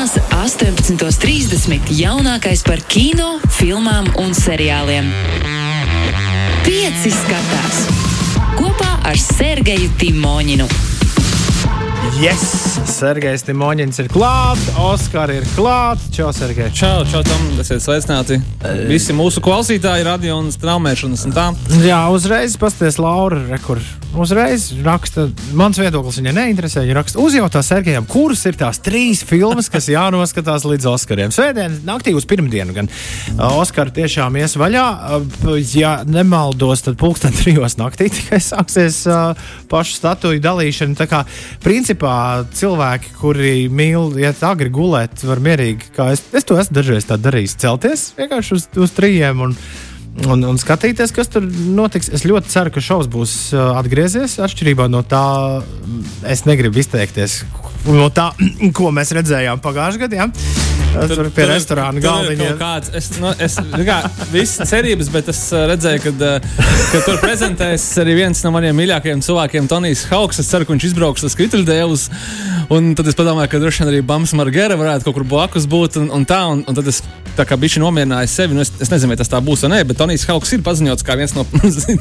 Svētdienās, 18.30. jaunākais par kino, filmām un seriāliem. Pieci skatās kopā ar Sergeju Timoņinu. Yes! Sergejs Timoņins ir klāts, Oskar ir klāts. Čau, Sergej! Čau, čau, Tom! Esiet sveicināti! Visi mūsu klausītāji, radio un straumēšanas un tā. Jā, uzreiz pasties Laura, rekur. Uzreiz raksta, mans viedoklis viņai neinteresē. Viņa raksta, uzjautā Sergejam, kuras ir tās trīs filmas, kas jānoskatās līdz Oskariem. Svētdien, naktī uz pirmdienu, gan Oskara tiešām ies vaļā. Ja nemaldos, tad pulksten trijos naktī tikai sāksies uh, pašu statuju dalīšana. Tā kā principā cilvēki, kuri mīl iet agri gulēt, var mierīgi, kā es, es to esmu dažreiz tā darījis, celties vienkārši uz, uz trījiem. Un, un, un skatīties, kas tur notiks. Es ļoti ceru, ka šovs būs uh, atgriezies. Atšķirībā no tā, es negribu izteikties no tā, ko mēs redzējām pagājušajā gadā. Ja? Tas tur pie restorāna galdiņa. Kāds, es, nu, es, nu kā, visas cerības, bet es uh, redzēju, ka, uh, ka tur prezentēs arī viens no maniem mīļākajiem cilvēkiem, Tonijs Hauks. Es ceru, ka viņš izbrauks uz Kvituļdēlus. Un tad es padomāju, ka droši vien arī Bams Margera varētu kaut kur blakus būt. Un, un tā, un, un tad es tā kā bišķi nomierināju sevi. Nu, es, es nezinu, vai tas tā būs vai nē, bet Tonijs Hauks ir paziņots kā viens no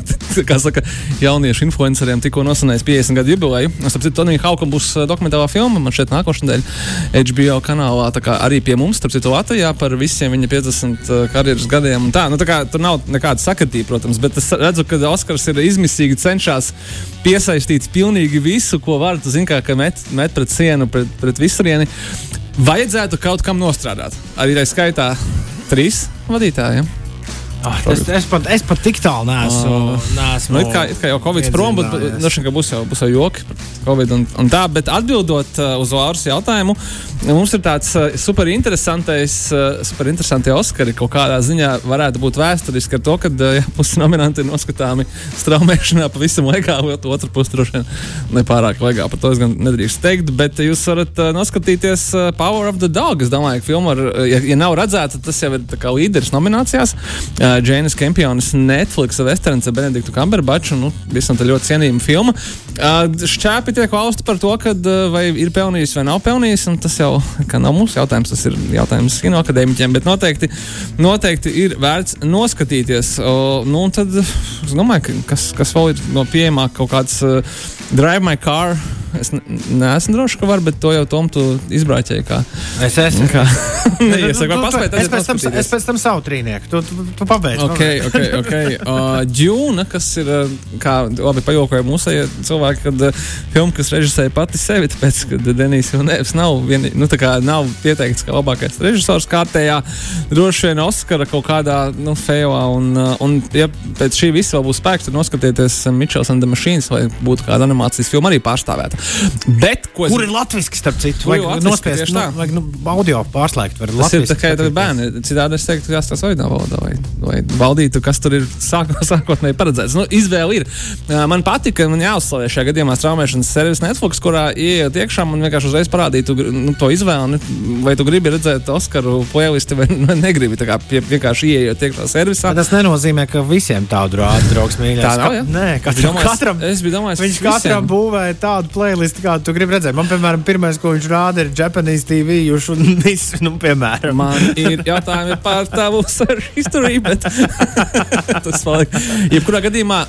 saka, jauniešu influenceriem, tikko nosanējis 50 gadu jubileju. Es saprotu, Tonijam Haukam būs dokumentālā filma man šeit nākošais nedēļa HBO kanālā. Arī pie mums, starp citu, Latvijā par visiem viņa 50 uh, karjeras gadiem. Tā, nu, tā kā, tur nav nekāda sakatība, protams, bet es redzu, ka Oskars ir izmisīgi cenšas piesaistīt pilnīgi visu, ko var. Tu zini, kā met, met pret sienu, pret, pret visurieni. Vajadzētu kaut kam nostrādāt. Arī tā skaitā trīs vadītājiem. Ja? Oh, es, es, pat, es pat tik tālu neesmu. Oh. neesmu nu, it kā, it kā jau Covid prom, bet droši vien būs jau, būs jau joki par Covid un, un tā. Bet atbildot uh, uz Lauras jautājumu, mums ir tāds uh, super interesantais, uh, super interesanti Oskari kaut kādā ziņā varētu būt vēsturiski ar to, ka uh, pusi nominanti ir noskatāmi straumēšanā pavisam legā, vai otru pusi droši vien nepārāk legā. Par to es gan nedrīkst teikt, bet jūs varat uh, noskatīties uh, Power of the Dog. Es domāju, ka filma, ar, ja, ja nav redzēta, tas jau ir līderis nominācijās. Uh, uh, Džēnas Kempionas Netflix westerns ar Benediktu Kamberbaču. Nu, visam tā ļoti cienījama filma. Uh, šķēpi tiek valsti par to, kad, uh, vai ir pelnījis vai nav pelnījis. Tas jau nav mūsu jautājums, tas ir jautājums kino akadēmiķiem. Bet noteikti, noteikti ir vērts noskatīties. Uh, nu, tad es domāju, ka kas, kas vēl ir no pieejamāk kaut kāds uh, Drive My Car Es ne, neesmu drošs, ka var, bet to jau Tom tu izbraucēji. Kā, es esmu. Kā, neiesaka, tu, tu, es, pēc tam, es pēc tam savu trīnieku. Tu, tu, tu pabeidz. Ok, ok. okay. Uh, Džūna, kas ir, kā labi pajokoja mūsu cilvēki, kad uh, filma, kas režisēja pati sevi, tāpēc, ka Denijs Vilnēvs nav, vien, nu, nav pieteikts kā labākais režisors kārtējā, droši vien Oskara kaut kādā, nu, fejā. Un, uh, un, ja pēc šī visa vēl būs spēks, tad noskatieties Mitchells and the Machines, lai būtu kāda animācijas filma arī pārstāvēta. Bet, es... Kur ir latviešu, starp citu? Vajag nospiest, nu, vajag nu, audio pārslēgt. Tas latviski, ir tikai tādi bērni. Citādi es teiktu, kas tas oriģinālā valodā vai, vai valdītu, kas tur ir sāk, sākotnēji paredzēts. Nu, izvēle ir. Man patika, man jāuzslavē šajā gadījumā straumēšanas servis Netflix, kurā ieiet iekšā un vienkārši uzreiz parādītu nu, to izvēli. Vai tu gribi redzēt Oskaru playlisti vai negribi. Tā kā pie, vienkārši ieiet iekšā servisā. Tas nenozīmē, ka visiem tādu rādu draugs mīļākais. Tā nav. Ja? Nē, katram, domājis, katram, es biju domājis, viņš katram būvēja tādu playlistu playlisti, kādu tu gribi redzēt. Man, piemēram, pirmais, ko viņš rāda, ir Japanese TV. Jūs, viss, nu, piemēram. Man ir jautājumi par tavu istoriju, bet tas paliek. Jebkurā gadījumā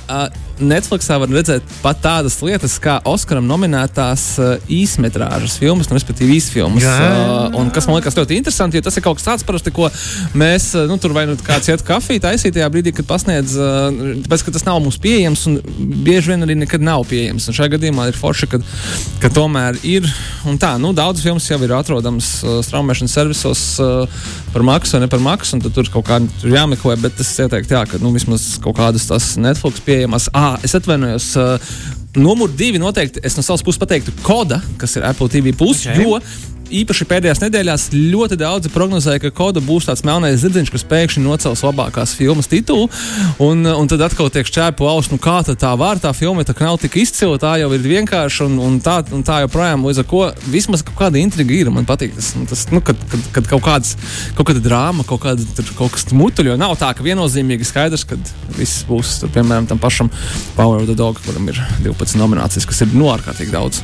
Netflixā var redzēt pat tādas lietas, kā Oskaram nominētās īsmetrāžas filmas, nu, respektīvi īsfilmas. Uh, un kas man liekas ļoti interesanti, jo tas ir kaut kas tāds, parasti, ko mēs, nu, tur vai nu kāds iet kafiju taisīt tajā brīdī, kad pasniedz, tāpēc, ka tas nav mums pieejams un bieži vien arī nekad nav pieejams. Un šajā gadījumā ir forši, kad ka tomēr ir. Tā, nu, Daudzas filmas jau ir atrodamas uh, straumēšanas servisos uh, par maksu vai ne par maksu, un tur kaut kā tur jāmeklē. Bet es ieteiktu, jā, ka nu, vismaz kaut kādas tās Netflix pieejamas. Ah, es atvainojos. Uh, Numur divi noteikti es no savas puses pateiktu koda, kas ir Apple TV. Plus, okay. Jo īpaši pēdējās nedēļās ļoti daudzi prognozēja, ka koda būs tāds melnais zirdziņš, kas pēkšņi nocels labākās filmas titulu. Un, un tad atkal tiek šķēpu auss, nu kā tā var, tā filma tā nav tik izcila, tā jau ir vienkārša un, un, tā, un tā joprojām. Līdz ar to vismaz kaut kāda intriga ir. Man patīk tas, tas nu, kad, kad, kad kaut, kāds, kaut kāda drāma, kaut, kāda, kaut kas mutuļo. Nav tā, ka viennozīmīgi skaidrs, ka viss būs, tur, piemēram, tam pašam Power of the Dog, kuram ir 12 nominācijas, kas ir nu ārkārtīgi daudz.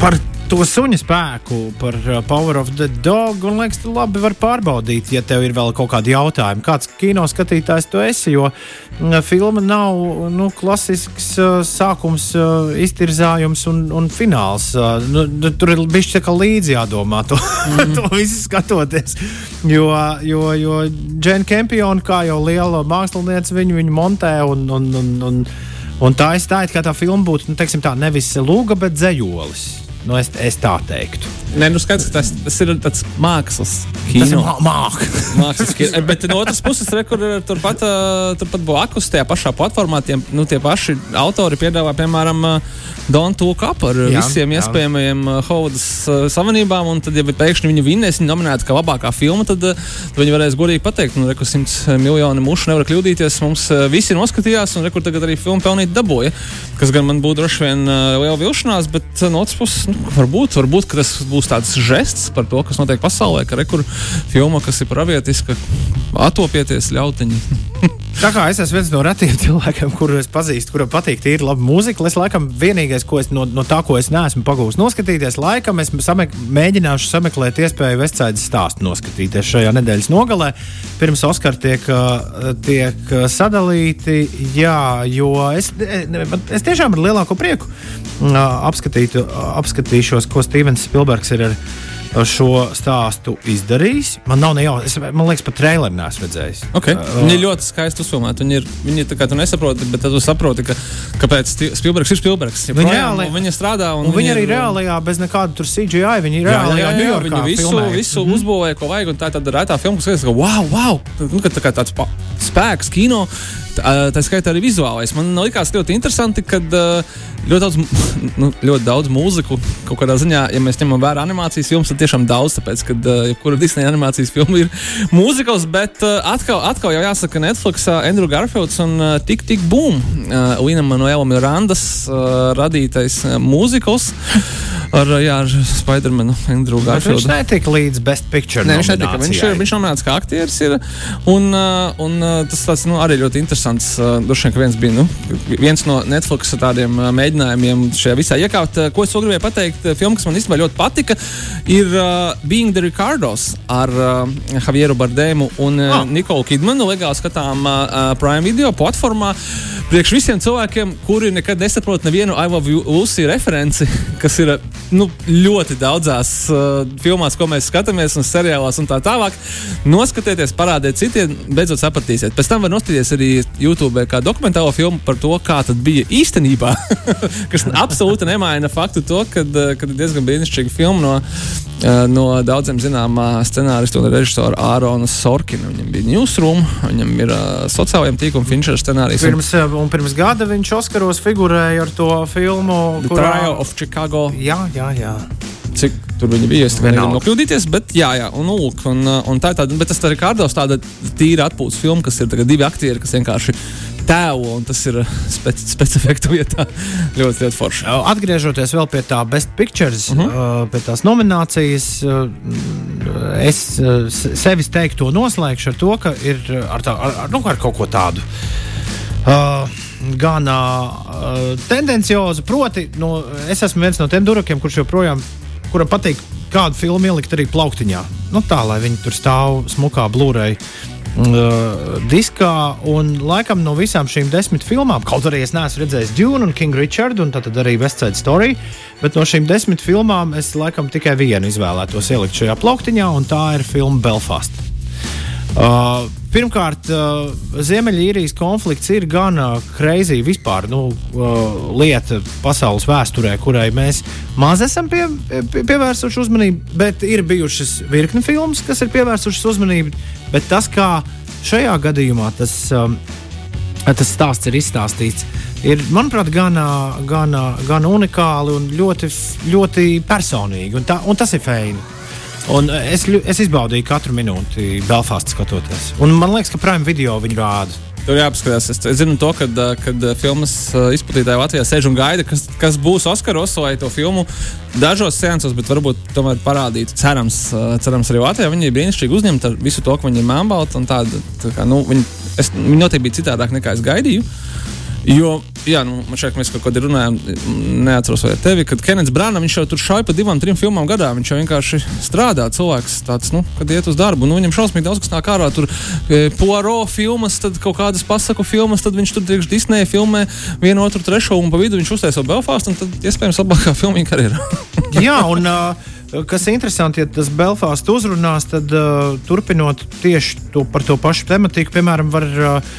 Par to suņa spēku par uh, Power of the Dog. Un liekas, tu labi var pārbaudīt, ja tev ir vēl kaut kādi jautājumi. Kāds kino skatītājs tu esi? Jo uh, filma nav nu, klasisks uh, sākums, uh, iztirzājums un, un fināls. Nu, nu tur ir bijis tā kā līdzi jādomā to, mm. to visu skatoties. Jo, jo, jo Džena Kempiona, kā jau liela mākslinieca, viņu, viņu montē un, un, un, un Un tā ir tā, it kā tā filma būtu nu, tā, nevis lūga, bet dzējolis. Nu, es, es tā teiktu. Nē, nu skaidrs, ka tas, tas ir tāds mākslas kino. Tas ir mā mākslas. mākslas kino. Bet no otras puses, re, kur turpat, turpat Blakus tajā pašā platformā, tie, nu, tie paši autori piedāvā, piemēram, Don't Talk Up ar jā, visiem jā. iespējamajiem Hovudas savienībām, un tad, ja pēkšņi viņi vinnēs, viņi nominēta kā labākā filma, tad, tad viņi varēs godīgi pateikt, nu, reku simts miljoni mušu nevar kļūdīties, mums visi noskatījās, un rekur tagad arī filmu pelnīt dabūja, kas gan man būtu droši vien liela vilšanās, bet no otras puses, nu, varbūt, varbūt tas būs tāds žests par to, kas notiek pasaulē, ka rekur filma, kas ir pravietiska, atopieties ļautiņi. Tā kā es esmu viens no retiem cilvēkiem, kurus es pazīstu, kuram patīk tīri laba mūzika, es laikam vienīgais, ko es no, no tā, ko es neesmu pagūs noskatīties, laikam es samek, mēģināšu sameklēt iespēju Vestsaidas stāstu noskatīties šajā nedēļas nogalē. Pirms Oskara tiek, tiek sadalīti, jā, jo es, es tiešām ar lielāko prieku apskatītu, apskatīšos, ko Stevens Spilbergs ir ar šo stāstu izdarījis. Man nav ne jau, es, man liekas, pat traileru neesmu redzējis. Okay. Uh, viņi ir ļoti skaisti uzfilmēti. Viņi ir, viņi tā kā tu nesaproti, bet tad tu saproti, ka, kāpēc Spilbergs ir Spilbergs. Ja viņi, reāli, viņi strādā un, un viņi, viņi arī ir, reālajā, bez nekāda CGI. Viņi ir reālajā, jā, jā, jā, viņi visu, filmēja. visu mm -hmm. uzbūvēja, ko vajag. Tā ir tāda rētā filma, kas liekas, ka wow, wow, nu, tā tāds spēks kino. Tā, tā skaitā arī vizuālais. Man likās ļoti interesanti, ka ļoti daudz, nu, ļoti daudz mūziku kaut kādā ziņā, ja mēs ņemam vērā animācijas filmas, tad tiešām daudz, tāpēc, ka jebkura Disneja animācijas filma ir mūzikals, bet atkal, atkal jau jāsaka, Netflix, uh, Andrew Garfields un Tik Tik Boom, Lina Manuela Mirandas radītais mūzikals ar, jā, ar Spidermanu, Andrew Garfieldu. Viņš netika līdz Best Picture. Nē, viņš netika. Viņš, viņš nominēts kā aktieris. Ir, un, un tas tāds, nu, arī ļoti interesants. Droši vien, ka viens bija nu, viens no Netflix tādiem mēģinājumiem šajā visā iekāpt. Ko es gribēju pateikt, filma, kas man īstenībā ļoti patika, ir uh, Being the Ricardos ar uh, Javieru Bardēmu un uh, oh. Nikolu Kidmanu. Legāli skatām uh, Prime video platformā. Priekš visiem cilvēkiem, kuri nekad nesaprot nevienu I Love Lucy referenci, kas ir nu, ļoti daudzās uh, filmās, ko mēs skatāmies, un seriālās un tā tālāk, noskatieties, parādiet citiem, beidzot sapratīsiet. Pēc tam var noskatīties arī YouTube kā dokumentālo filmu par to, kā tas bija īstenībā. kas absolūti nemaina faktu to, ka ir diezgan brīnišķīga filma no, no daudziem zināmā scenārista un režisora Ārona Sorkina. Viņam bija Newsroom, viņam ir uh, sociālajiem tīkliem Finčera scenārijs. Pirms, eh, un pirms gada viņš Oskaros figurēja ar to filmu The kurā... Trial of Chicago. Jā, jā, jā cik tur viņi bija. Es tikai nevaru nokļūdīties, bet jā, jā un, lūk, un, un tā ir tāda, bet tas ir Kārdos tāda tīra atpūtas filma, kas ir divi aktieri, kas vienkārši tēlo, un tas ir speci specifektu vietā ļoti, ļoti forši. Atgriežoties vēl pie tā Best Pictures, uh -huh. uh, pie tās nominācijas, es sevis teiktu to noslēgšu ar to, ka ir ar, tā, ar, ar, nu, ar kaut ko tādu. Uh, gan uh, tendenciozu, proti, nu, es esmu viens no tiem durakiem, kurš joprojām kuram patīk kādu filmu ielikt arī plauktiņā. Nu, tā, lai viņi tur stāv smukā blūrei. Uh, diskā, un laikam no visām šīm desmit filmām, kaut arī es neesmu redzējis Dune un King Richard, un tad arī Westside Story, bet no šīm desmit filmām es laikam tikai vienu izvēlētos ielikt šajā plauktiņā, un tā ir filma Belfast. Uh, Pirmkārt, uh, Ziemeļīrijas konflikts ir gan kreizī vispār nu, uh, lieta pasaules vēsturē, kurai mēs maz esam pie, pie, pievērsuši uzmanību, bet ir bijušas virkni filmas, kas ir pievērsušas uzmanību. Bet tas, kā šajā gadījumā tas, tas stāsts ir izstāstīts, ir, manuprāt, gan, gan, gan unikāli un ļoti, ļoti personīgi. Un, tā, un tas ir feini. Un es, es izbaudīju katru minūti Belfāstā skatoties. Un man liekas, ka Prime video viņu rāda. Tur jāpaskatās. Es, es zinu, to, kad, kad filmas izplatītāji Latvijā sēž un gaida, kas, kas būs Oskaros, lai to filmu dažos seansos, bet varbūt tomēr parādītu. Cerams, cerams arī Latvijā viņi ir brīnišķīgi uzņemti ar visu to, ka viņi ir mēmbalti. Tāda, tā kā, nu, viņi, es, viņi noteikti bija citādāk nekā es gaidīju. Jo, jā, nu, man ka mēs kaut kādā runājām, neatceros, vai tevi, kad Kenets Brāna, viņš jau tur šauja pa divām, trim filmām gadā. Viņš jau vienkārši strādā. Cilvēks tāds, nu, kad iet uz darbu, nu, viņam šausmīgi daudz kas nāk ārā. Tur e, Poirot filmas, tad kaut kādas pasaku filmas, tad viņš tur priekš Disneja filmē vienu, otru, trešo, un pa vidu viņš uztaisīja Belfāstu, un tad iespējams labākā filmviņa karjerā. jā, un. Uh... Kas interesanti, ja tas Belfāsts uzrunās, tad uh, turpinot tieši to, par to pašu tematiku, piemēram, var uh,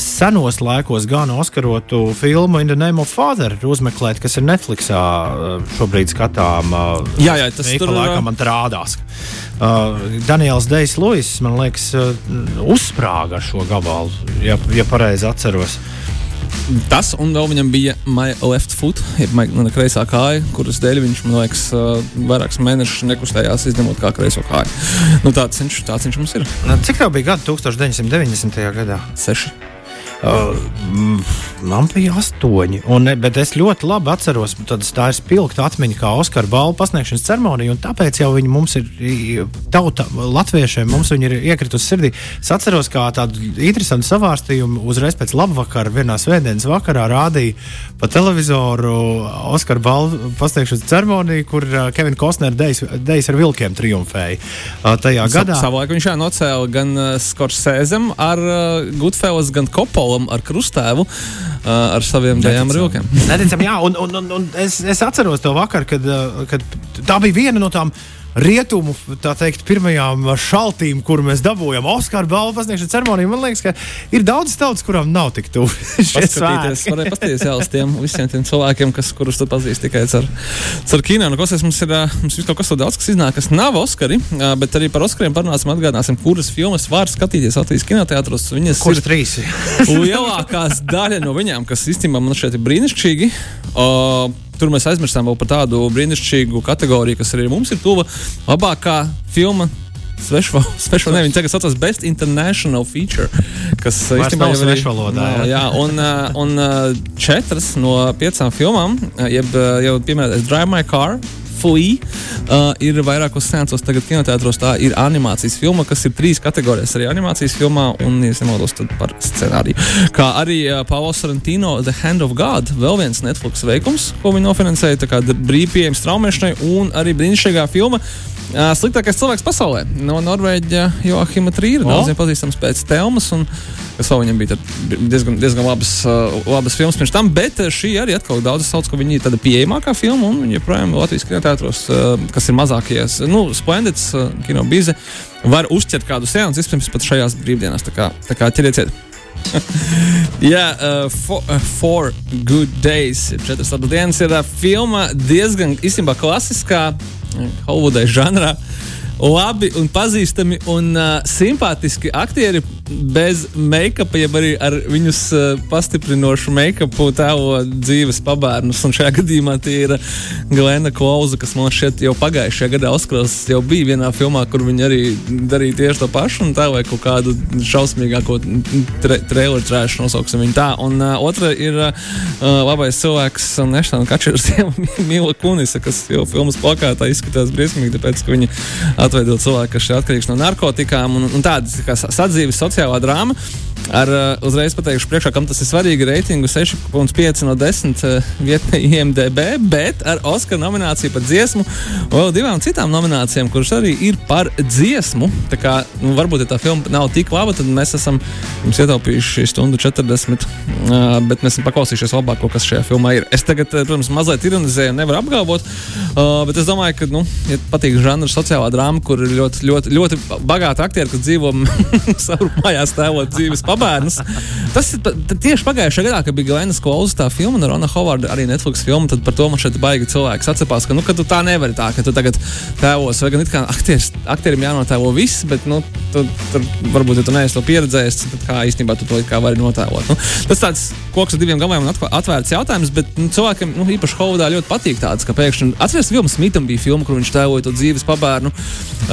senos laikos gan Oskarotu filmu In the Name of Father uzmeklēt, kas ir Netflixā uh, šobrīd skatām. Uh, jā, jā, tas tur laikam man rādās. Uh, Daniels Dejs Luis, man liekas, uh, uzsprāga ar šo gabalu, ja, ja pareizi atceros. Uh, Tas un vēl viņam bija my left foot, jeb mana kreisā kāja, kuras dēļ viņš, man liekas, vairākus mēnešus nekustējās, izņemot kā kreiso kāju. Nu, tāds, viņš, tāds viņš mums ir. Cik tev bija gadi 1990. gadā? Seši. Uh, man bija astoņi. Un, bet es ļoti labi atceros, tā ir spilgta atmiņa, kā Oskara balvu pasniegšanas ceremonija. Tāpēc jau viņi mums ir tauta, latviešiem, mums viņi ir iekritusi sirdī. Es atceros, kā tādu interesantu savārstījumu uzreiz pēc labvakara, vienā svētdienas vakarā rādīja pa televizoru Oskara balvu pasniegšanas ceremoniju, kur uh, Kevins Kostners dejas ar vilkiem triumfēja. Uh, tajā Sa gadā savulaik viņš nocēla gan uh, Skorsēzem ar uh, Goodfellas, gan Kopola Paulam ar krustēvu uh, ar saviem dēļiem rīkiem. Neticam, jā, un, un, un, un es, es atceros to vakaru, kad, kad tā bija viena no tām rietumu teikt, pirmajām šaltīm, kur mēs dabūjām Oskara balvu pasniegšanas ceremoniju. Man liekas, ka ir daudz tautas, kurām nav tik tuvu. Paskatīties, varēja paskatīties jā, uz tiem visiem tiem cilvēkiem, kas, kurus tu pazīsti tikai ar, ar kino. Nu, klausies, mums ir mums kaut kas daudz, kas iznāk, kas nav Oskari, bet arī par Oskariem parunāsim, atgādāsim, kuras filmas var skatīties Latvijas kinoteātros. Viņas Kuras ir trīs. lielākās daļa no viņām, kas īstenībā man šeit ir brīnišķīgi. Uh, tur mēs aizmirsām par tādu brīnišķīgu kategoriju, kas arī mums ir tuva. Labākā filma Svešvalodā ne, viņi tagad saucas Best International Feature, kas īstenībā jau ir svešvalodā. Jā, jā un, un četras no piecām filmām, jeb jau pieminētais Drive My Car, Flea uh, ir vairākos seansos tagad kinoteātros. Tā ir animācijas filma, kas ir trīs kategorijas arī animācijas filmā un, ja nemaldos, par scenāriju. Kā arī uh, Pāvila Sorrentino The Hand of God, vēl viens Netflix veikums, ko viņi nofinansēja, tā kā brīvpieejams traumēšanai un arī brīnišķīgā filma. Uh, sliktākais cilvēks pasaulē no Norvēģa Joachima Trīra, daudziem pazīstams pēc Telmas. Un, kas vēl viņam bija diezgan, diezgan labas, uh, labas filmas pirms tam, bet šī arī atkal daudz sauc, ka viņa ir tāda pieejamākā filma un viņa joprojām Latvijas kinoteātros, uh, kas ir mazākies, nu, Splendid, uh, kino bize, var uzķert kādu seansu, iespējams, pat šajās brīvdienās. Tā kā, tā kā ķeriet! Jā, uh, for, uh, Four Good Days. Četras tādas dienas ir uh, filma diezgan īstenībā klasiskā Holivudai žanrā. Labi un pazīstami un uh, simpātiski aktieri bez make-up, jeb arī ar viņus uh, pastiprinošu make-upu tēlo dzīves pabērnus. Un šajā gadījumā tie ir Glena Klauza, kas man šķiet jau pagājušajā gadā Oskaros jau bija vienā filmā, kur viņi arī darīja tieši to pašu un tēloja kaut kādu šausmīgāko tre traileru trēšu, nosauksim viņu tā. Un uh, otra ir uh, labais cilvēks Nešana Kačers, Mila Kunisa, kas jau filmas plakātā izskatās briesmīgi, tāpēc, ka viņi atveidot cilvēku, kas ir atkarīgs no narkotikām un, un tādas tā sadzīves sociālā drāma. Ar uh, uzreiz pateikšu, priekšā, kam tas ir svarīgi. Reitingu 6,5 no 10 uh, vietnē IMDB, bet ar Oskara nomināciju par dziesmu vēl divām citām nominācijām, kuras arī ir par dziesmu. Tā kā nu, varbūt ja tā filma nav tik laba, tad mēs esam ietaupījuši stundu 40, uh, bet mēs esam paklausījušies labāko, kas šajā filmā ir. Es tagad, protams, mazliet ironizēju, nevaru apgalvot, uh, bet es domāju, ka, nu, ja patīk žanrs sociālā drāma, kur ir ļoti, ļoti, ļoti bagāti aktieri, kas dzīvo savu mājās tēlot dzīves pabērnus. Tas ir tieši pagājušajā gadā, kad bija Glenas Klausa tā filma, un Rona Hovarda arī Netflix filma, tad par to man šeit baigi cilvēks atcepās, ka, nu, ka tu tā nevari tā, ka tu tagad tēlos, vai gan it kā aktieris, aktierim jānotēlo viss, bet, nu, tu, tur varbūt, ja tu neesi to pieredzējis, tad kā īstenībā tu to kā vari notēlot. Nu, tas tāds koks ar diviem galiem un atvērts jautājums, bet nu, cilvēkiem, nu, īpaši Hovardā ļoti patīk tāds, ka pēkšņi atceries, Vilmas Smitham bija filma, kur viņš tēloja to dzīves pabērnu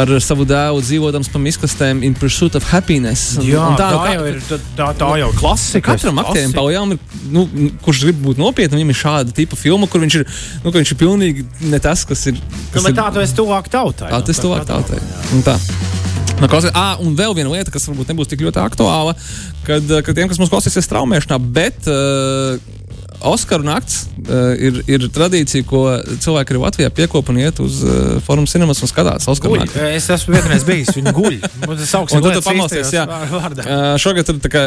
ar savu dēlu dzīvojams pa miskastēm in pursuit of happiness. Un, Jā, un tā, tā, jau ir, tā, tā jau klasika. Katram aktierim paujām ir, nu, kurš grib būt nopietni, viņam ir šāda tipa filma, kur viņš ir, nu, viņš ir pilnīgi ne tas, kas ir. Kas nu, ir tā tu esi tuvāk tautai. Tā, tas tuvāk tautai. Un tā. No, klausī, à, un vēl viena lieta, kas varbūt nebūs tik ļoti aktuāla, kad, kad tiem, kas mums klausīsies straumēšanā, bet uh, Oskaru nakts uh, ir, ir tradīcija, ko cilvēki arī Latvijā piekopa un iet uz uh, Forum Cinemas un skatās Oskaru Guļ. nakti. Es esmu vienreiz bijis, viņa guļ. Tas augsts Un tu pamosties, jā. Vārdā. Uh, šogad tur, kā,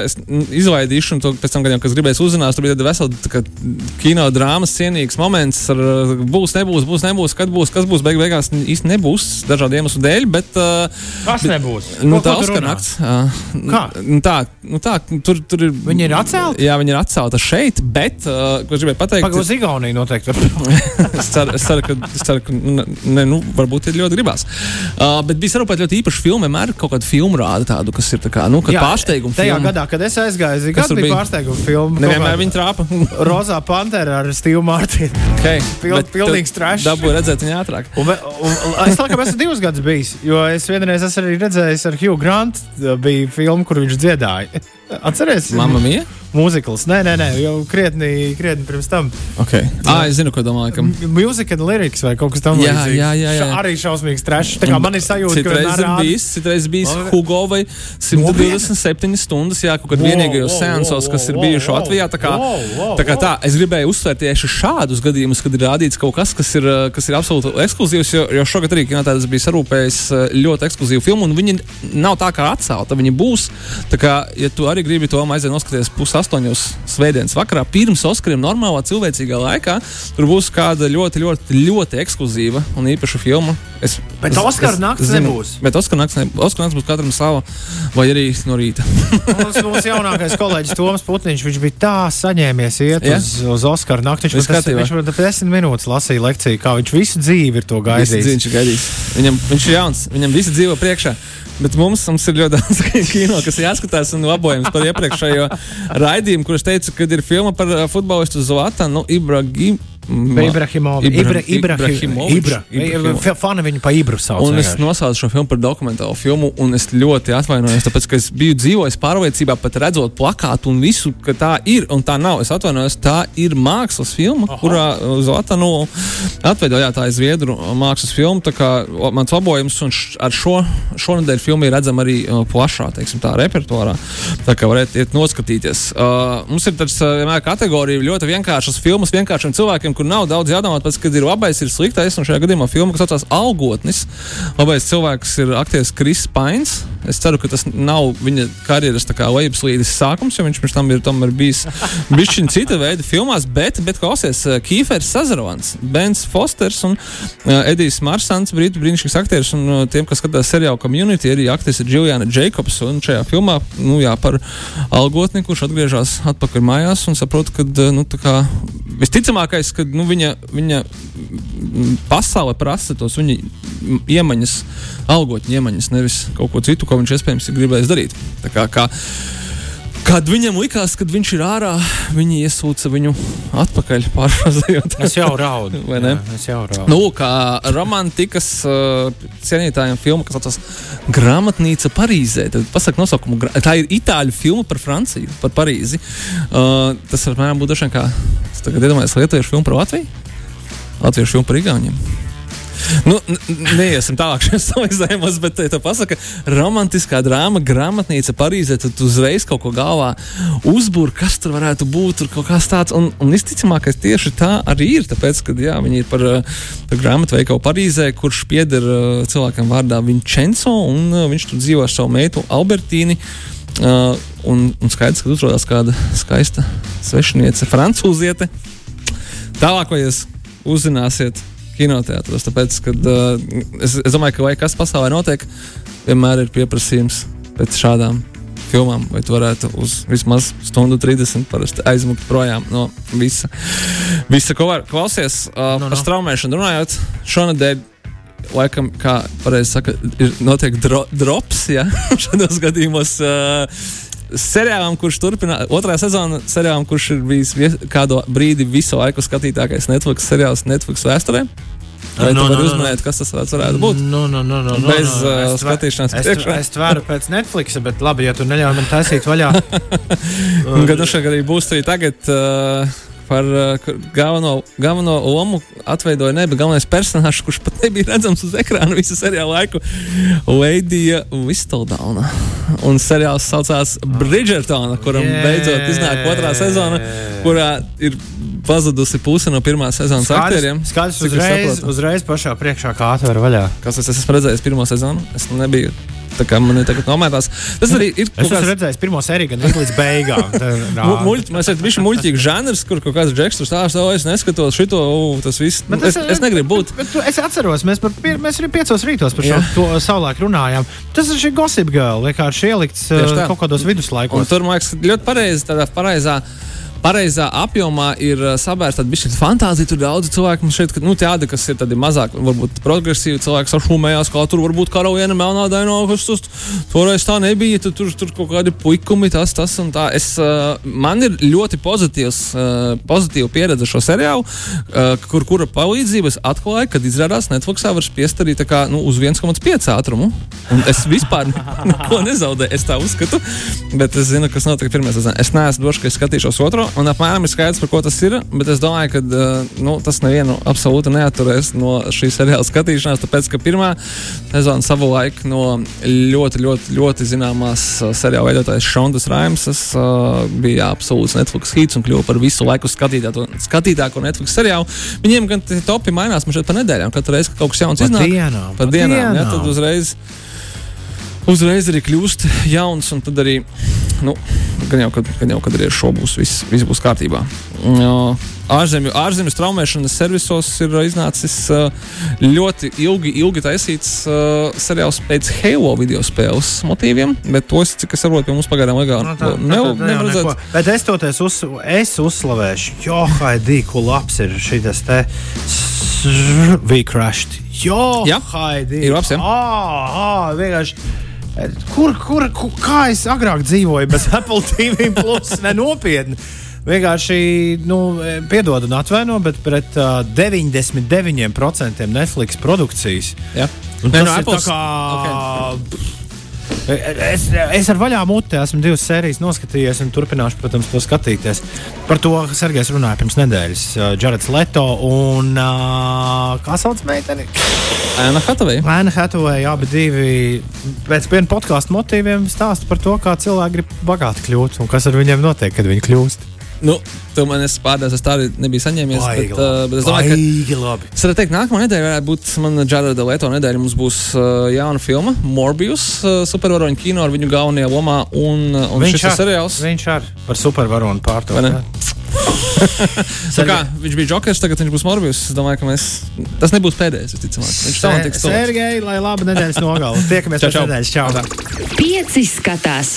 izlaidīšu, un to pēc tam, gadiem, kas gribēs uzzināt, tur bija tāda vesela tā kā, kino drāmas cienīgs moments. Ar, būs, nebūs, būs, nebūs, kad būs, kas būs. Beig, beigās īsti nebūs dažādu iemeslu dēļ. Bet, uh, Kas nebūs? Nu, Ko- tā runā? nakts. Uh, Kā? Nu, tā, nu, tā, tur, tur ir. Viņi ir atcelti? Jā, viņi ir atcelti šeit, bet, uh, ko es gribēju pateikt, Pagaidzi, uz Igauniju noteikti. es ceru, es ceru, ka, es ceru, ka ne, nu, varbūt ir ļoti gribās. Uh, bet bija sarūpēta ļoti īpaša filma. Vienmēr kaut kāda filma rāda tādu, kas ir tā kā, nu, pārsteiguma Tajā filma. gadā, kad es aizgāju, zinu, Kas bija bija? pārsteiguma filma. Nevienmēr viņa trāpa. Rozā pantera ar Steve Martinu. Okay. Pil- pilnīgs trash. Dabūju redzēt viņu ātrāk. Un, un, un, es laikam esmu divus gadus bijis, jo es vienreiz esmu arī redzējis ar Hugh Grant, bija filma, kur viņš dziedāja. Atcerieties, Mamma mia? Mūzikls. Nē, nē, nē, jau krietni, krietni pirms tam. Okay. Ah, es zinu, ko domāju. Ka... Mūzika un liriks vai kaut kas tamlīdzīgs. Jā, jā, jā, jā. Ša- Arī šausmīgs trešs. Tā kā man ir sajūta, ka Citreiz ir rāda- bijis, citreiz bijis Labi. Hugo vai 127 stundas, jā, kaut kad Wow, vienīgajos wow, seansos, wow, kas ir bijuši Latvijā. Tā kā, tā kā tā, es gribēju uzsvērt tieši šādus gadījumus, kad ir rādīts kaut kas, kas ir, kas ir absolūti ekskluzīvs, jo, jo šogad arī kinotētas bija sarūpējis ļoti ekskluzīvu filmu, un viņi nav tā kā atcelta, viņi būs. Tā kā, ja tu arī gribi to aiziet noskatīties pusastoņos svētdienas vakarā, pirms Oskariem normālā cilvēcīgā laikā, tur būs kāda ļoti, ļoti, ļoti ekskluzīva un īpaša filma. Es, Bet Oskara zinu. nebūs. Bet Oskara nakts, ne, Oskara nakts būs katram sava, vai arī no rīta. Mums, mums jaunākais kolēģis Toms Putniņš, viņš bija tā saņēmies iet Ja? uz, uz Oskaru nakti. Viņš man tas- viņš desmit minūtes lasīja lekciju, kā viņš visu dzīvi ir to gaidījis. Viņš ir gaidījis. Viņam, viņš ir jauns, viņam visi dzīvo priekšā. Bet mums, mums ir ļoti daudz kino, kas jāskatās un labojams par iepriekšējo raidījumu, kurš teica, ka ir filma par futbolistu Zlatanu Ibrahim. Ibrahimovičs. Ibra, Ibra. Ibra. Ibra. Fani viņu pa Ibru sauc. Un es nosaucu šo filmu par dokumentālu filmu, un es ļoti atvainojos, tāpēc, ka es biju dzīvojis pārliecībā, pat redzot plakātu un visu, ka tā ir. Un tā nav. Es atvainojos, tā ir mākslas filma, Aha. kurā Zlatanu atveidojā tā ir Zviedru mākslas filma. Tā kā mans labojums, un š, ar šo šonadēļ filmu ir redzama arī plašā, teiksim, tā repertuārā. Tā kā varat iet noskatīties. Uh, mums ir tāds vienmēr kategorija ļoti vienkāršas filmas vienkāršiem cilvēkiem, kur nav daudz jādomā, pēc, kad ir labais, ir sliktais. Un šajā gadījumā filma, kas saucās Algotnis, labais cilvēks ir aktieris Kris Pains. Es ceru, ka tas nav viņa karjeras lejupslīdes sākums, jo viņš pirms tam ir tomēr bijis bišķiņ cita veida filmās, bet, bet klausies, uh, Kīfers Sazarovans, Bens Fosters un uh, Edijs Marsants, brītu brīnišķīgs aktieris, un uh, tiem, kas skatās seriālu Community, arī aktrise Juliana Jacobs, un šajā filmā, nu jā, par algotni, kurš atgriežas atpakaļ mājās un saprot, ka, nu, tā kā visticamākais, ka, nu, viņa, viņa pasaule prasa tos viņa iemaņas, algotņu iemaņas, nevis kaut ko citu, ko viņš iespējams ir gribējis darīt. Tā kā, kā, Kad viņam likās, kad viņš ir ārā, viņi iesūca viņu atpakaļ, pārfrāzējot. Es jau raudu. Vai ne? Jā, es jau raudu. Nu, kā romantikas uh, cienītājiem filma, kas saucas Grāmatnīca Parīzē. Tad pasak nosaukumu. Tā ir itāļu filma par Franciju, par Parīzi. Uh, tas apmēram būtu dažiem kā, tagad iedomājos, lietuviešu filmu par Latviju. Latviešu filmu par Igauniem. Nu, neiesim tālāk šajos salīdzinājumos, bet te pasaka, romantiskā drāma, grāmatnīca Parīzē. Tad tu uzreiz kaut ko galvā uzbūri, kas tur varētu būt, tur kaut kas tāds. Un, un visticamākais tieši tā arī ir. Tāpēc, ka jā, viņi ir par, uh, par grāmatveikalu Parīzē, kurš pieder uh, cilvēkam vārdā Vincenzo, un uh, viņš tur dzīvo ar savu meitu Albertīni. Uh, un, un skaidrs, ka atrodas kāda skaista svešiniece, francūziete. Tālāk, vai jūs uzzināsiet kinoteātros, tāpēc, kad uh, es, es domāju, ka vai kas pasaulē notiek, vienmēr ir pieprasījums pēc šādām filmām, vai tu varētu uz vismaz stundu 30 parasti aizmukt projām no visa, visa ko var klausies. Uh, Nu, no, nu. par straumēšanu runājot, šonadēļ. Laikam, kā pareizi saka, ir notiek dro, drops, ja šādos gadījumos. Uh, Seriālam, kurš turpina, otrā sezona seriālam, kurš ir bijis vies, kādu brīdi visu laiku skatītākais Netflix seriāls Netflix vēsturē. Vai Nu, tu nu, vari nu, uzminēt, kas tas varētu, būt? Nu, nu, nu, nu, nu, Bez, nu. uh, Es tver- skatīšanās es, priekšā. es tveru pēc Netflix, bet labi, ja tu neļauj man taisīt vaļā. Gan nu šeit arī būs arī tagad uh, par uh, galveno, galveno lomu atveidoja ne, bet galvenais personāžs, kurš pat nebija redzams uz ekrāna visu seriālu laiku - Leidija Vistoldāna. Un seriāls saucās Bridgertona, kuram Yeah. beidzot iznāk otrā sezona, kurā ir pazudusi puse no pirmās sezonas aktieriem. Skaidrs, Cik es uzreiz, uzreiz pašā priekšā kā atver vaļā. Kas es esmu redzējis pirmo sezonu? Es nebiju. Tā kā man ir tagad nomētās. Tas arī ir Es kāds redzējis pirmo sēriju, gan līdz beigām. mu- muļ- Mēs esam bijuši muļķīgs žanrs, kur kaut kāds džeks tur stāsta, o, es neskatos šito, u, tas viss. Bet Es, es negribu būt. Bet, bet, es atceros, mēs, par, mēs arī piecos rītos par šo to savulaik runājām. Tas ir šī gossip girl, vienkārši ielikts tā. kaut kādos Un viduslaikos. tur, man liekas, ļoti pareizi, tādā pareizā. Pareizā apjomā ir sabērsta bišķiņa fantāzija. Tur daudz cilvēku mums šeit, ka, nu, tādi, kas ir tādi mazāk, varbūt progresīvi cilvēki, sašūmējās, kā tur varbūt karaujena melnā daino, kas tas toreiz tā nebija. Tur, tur, tur kaut kādi puikumi, tas, tas un tā. Es, man ir ļoti pozitīvs, pozitīva pieredze šo seriālu, kur, kura palīdzību es atklāju, kad izrādās Netflixā var spiest arī tā kā, nu, uz 1,5 ātrumu. Un es vispār neko nezaudēju, es tā uzskatu. Bet es zinu, kas notika pirmajā sezonā. Es neesmu drošs, ka es skatīšos otro, un apmēram ir skaidrs, par ko tas ir. Bet es domāju, ka uh, nu, tas nevienu absolūti neaturēs no šī seriāla skatīšanās, tāpēc ka pirmā sezona savu laiku no ļoti, ļoti, ļoti zināmās uh, seriāla veidotājas Šondas Raimsas uh, bija absolūts Netflix hits un kļuva par visu laiku skatītāko, skatītāko Netflix seriālu. Viņiem gan topi mainās šeit pa nedēļām. Katru reizi, kad kaut kas jauns Pa iznāk, dienām, pa pa dienām, ja, dienām. tad uzreiz uzreiz arī kļūst jauns, un tad arī, nu, gan jau, kad, gan jau, kad arī ar šo būs viss, viss būs kārtībā. Jā, Ārzemju, ārzemju straumēšanas servisos ir iznācis uh, ļoti ilgi, ilgi taisīts uh, seriāls pēc Halo video spēles motīviem, bet tos, cik es saprotu, mums pagaidām legāli Nu, tā- ne, tā- tā- tā jau nevar neko. redzēt. Bet es toties uz, es uzslavēšu, jo haidī, ko labs ir šis te V-crashed. Jo, Jā, haidī. ir labs, jā. Ā, ā, vienkārši. Kur, kur, kur, kā es agrāk dzīvoju bez Apple TV plus nenopietni? Vienkārši, nu, piedod un atvaino, bet pret uh, 99% Netflix produkcijas. Jā. Un Nē, tas no ir Apples- tā kā. Es, es ar vaļā muti esmu divas sērijas noskatījies un turpināšu, protams, to skatīties. Par to Sergejs runāja pirms nedēļas. Džarets Leto un kā sauc meiteni? Anna Hathaway. Lēna Hathaway, abi divi pēc viena podkāstu motīviem stāsta par to, kā cilvēki grib bagāti kļūt un kas ar viņiem notiek, kad viņi kļūst. Nu, tu man esi pārdevis, es tādu nebiju saņēmies. Baigi Bet, uh, bet es domāju, ka baigi labi. Es varētu teikt, nākamā nedēļa varētu būt mana Džarada Leto nedēļa. Mums būs uh, jauna filma, Morbius, uh, supervaroņu kino ar viņu galvenajā lomā. Un, uh, un šis ir seriāls. viņš ar, par supervaronu pārto. Tā kā viņš bija Jokers, tagad viņš būs Morbius. Es domāju, ka mēs, tas nebūs pēdējais. visticamāk. Viņš tam tiks tuvu. Sergei, lai laba nedēļas nogala. Tiekamies pēc nedēļas. Čau! Pieci skatās.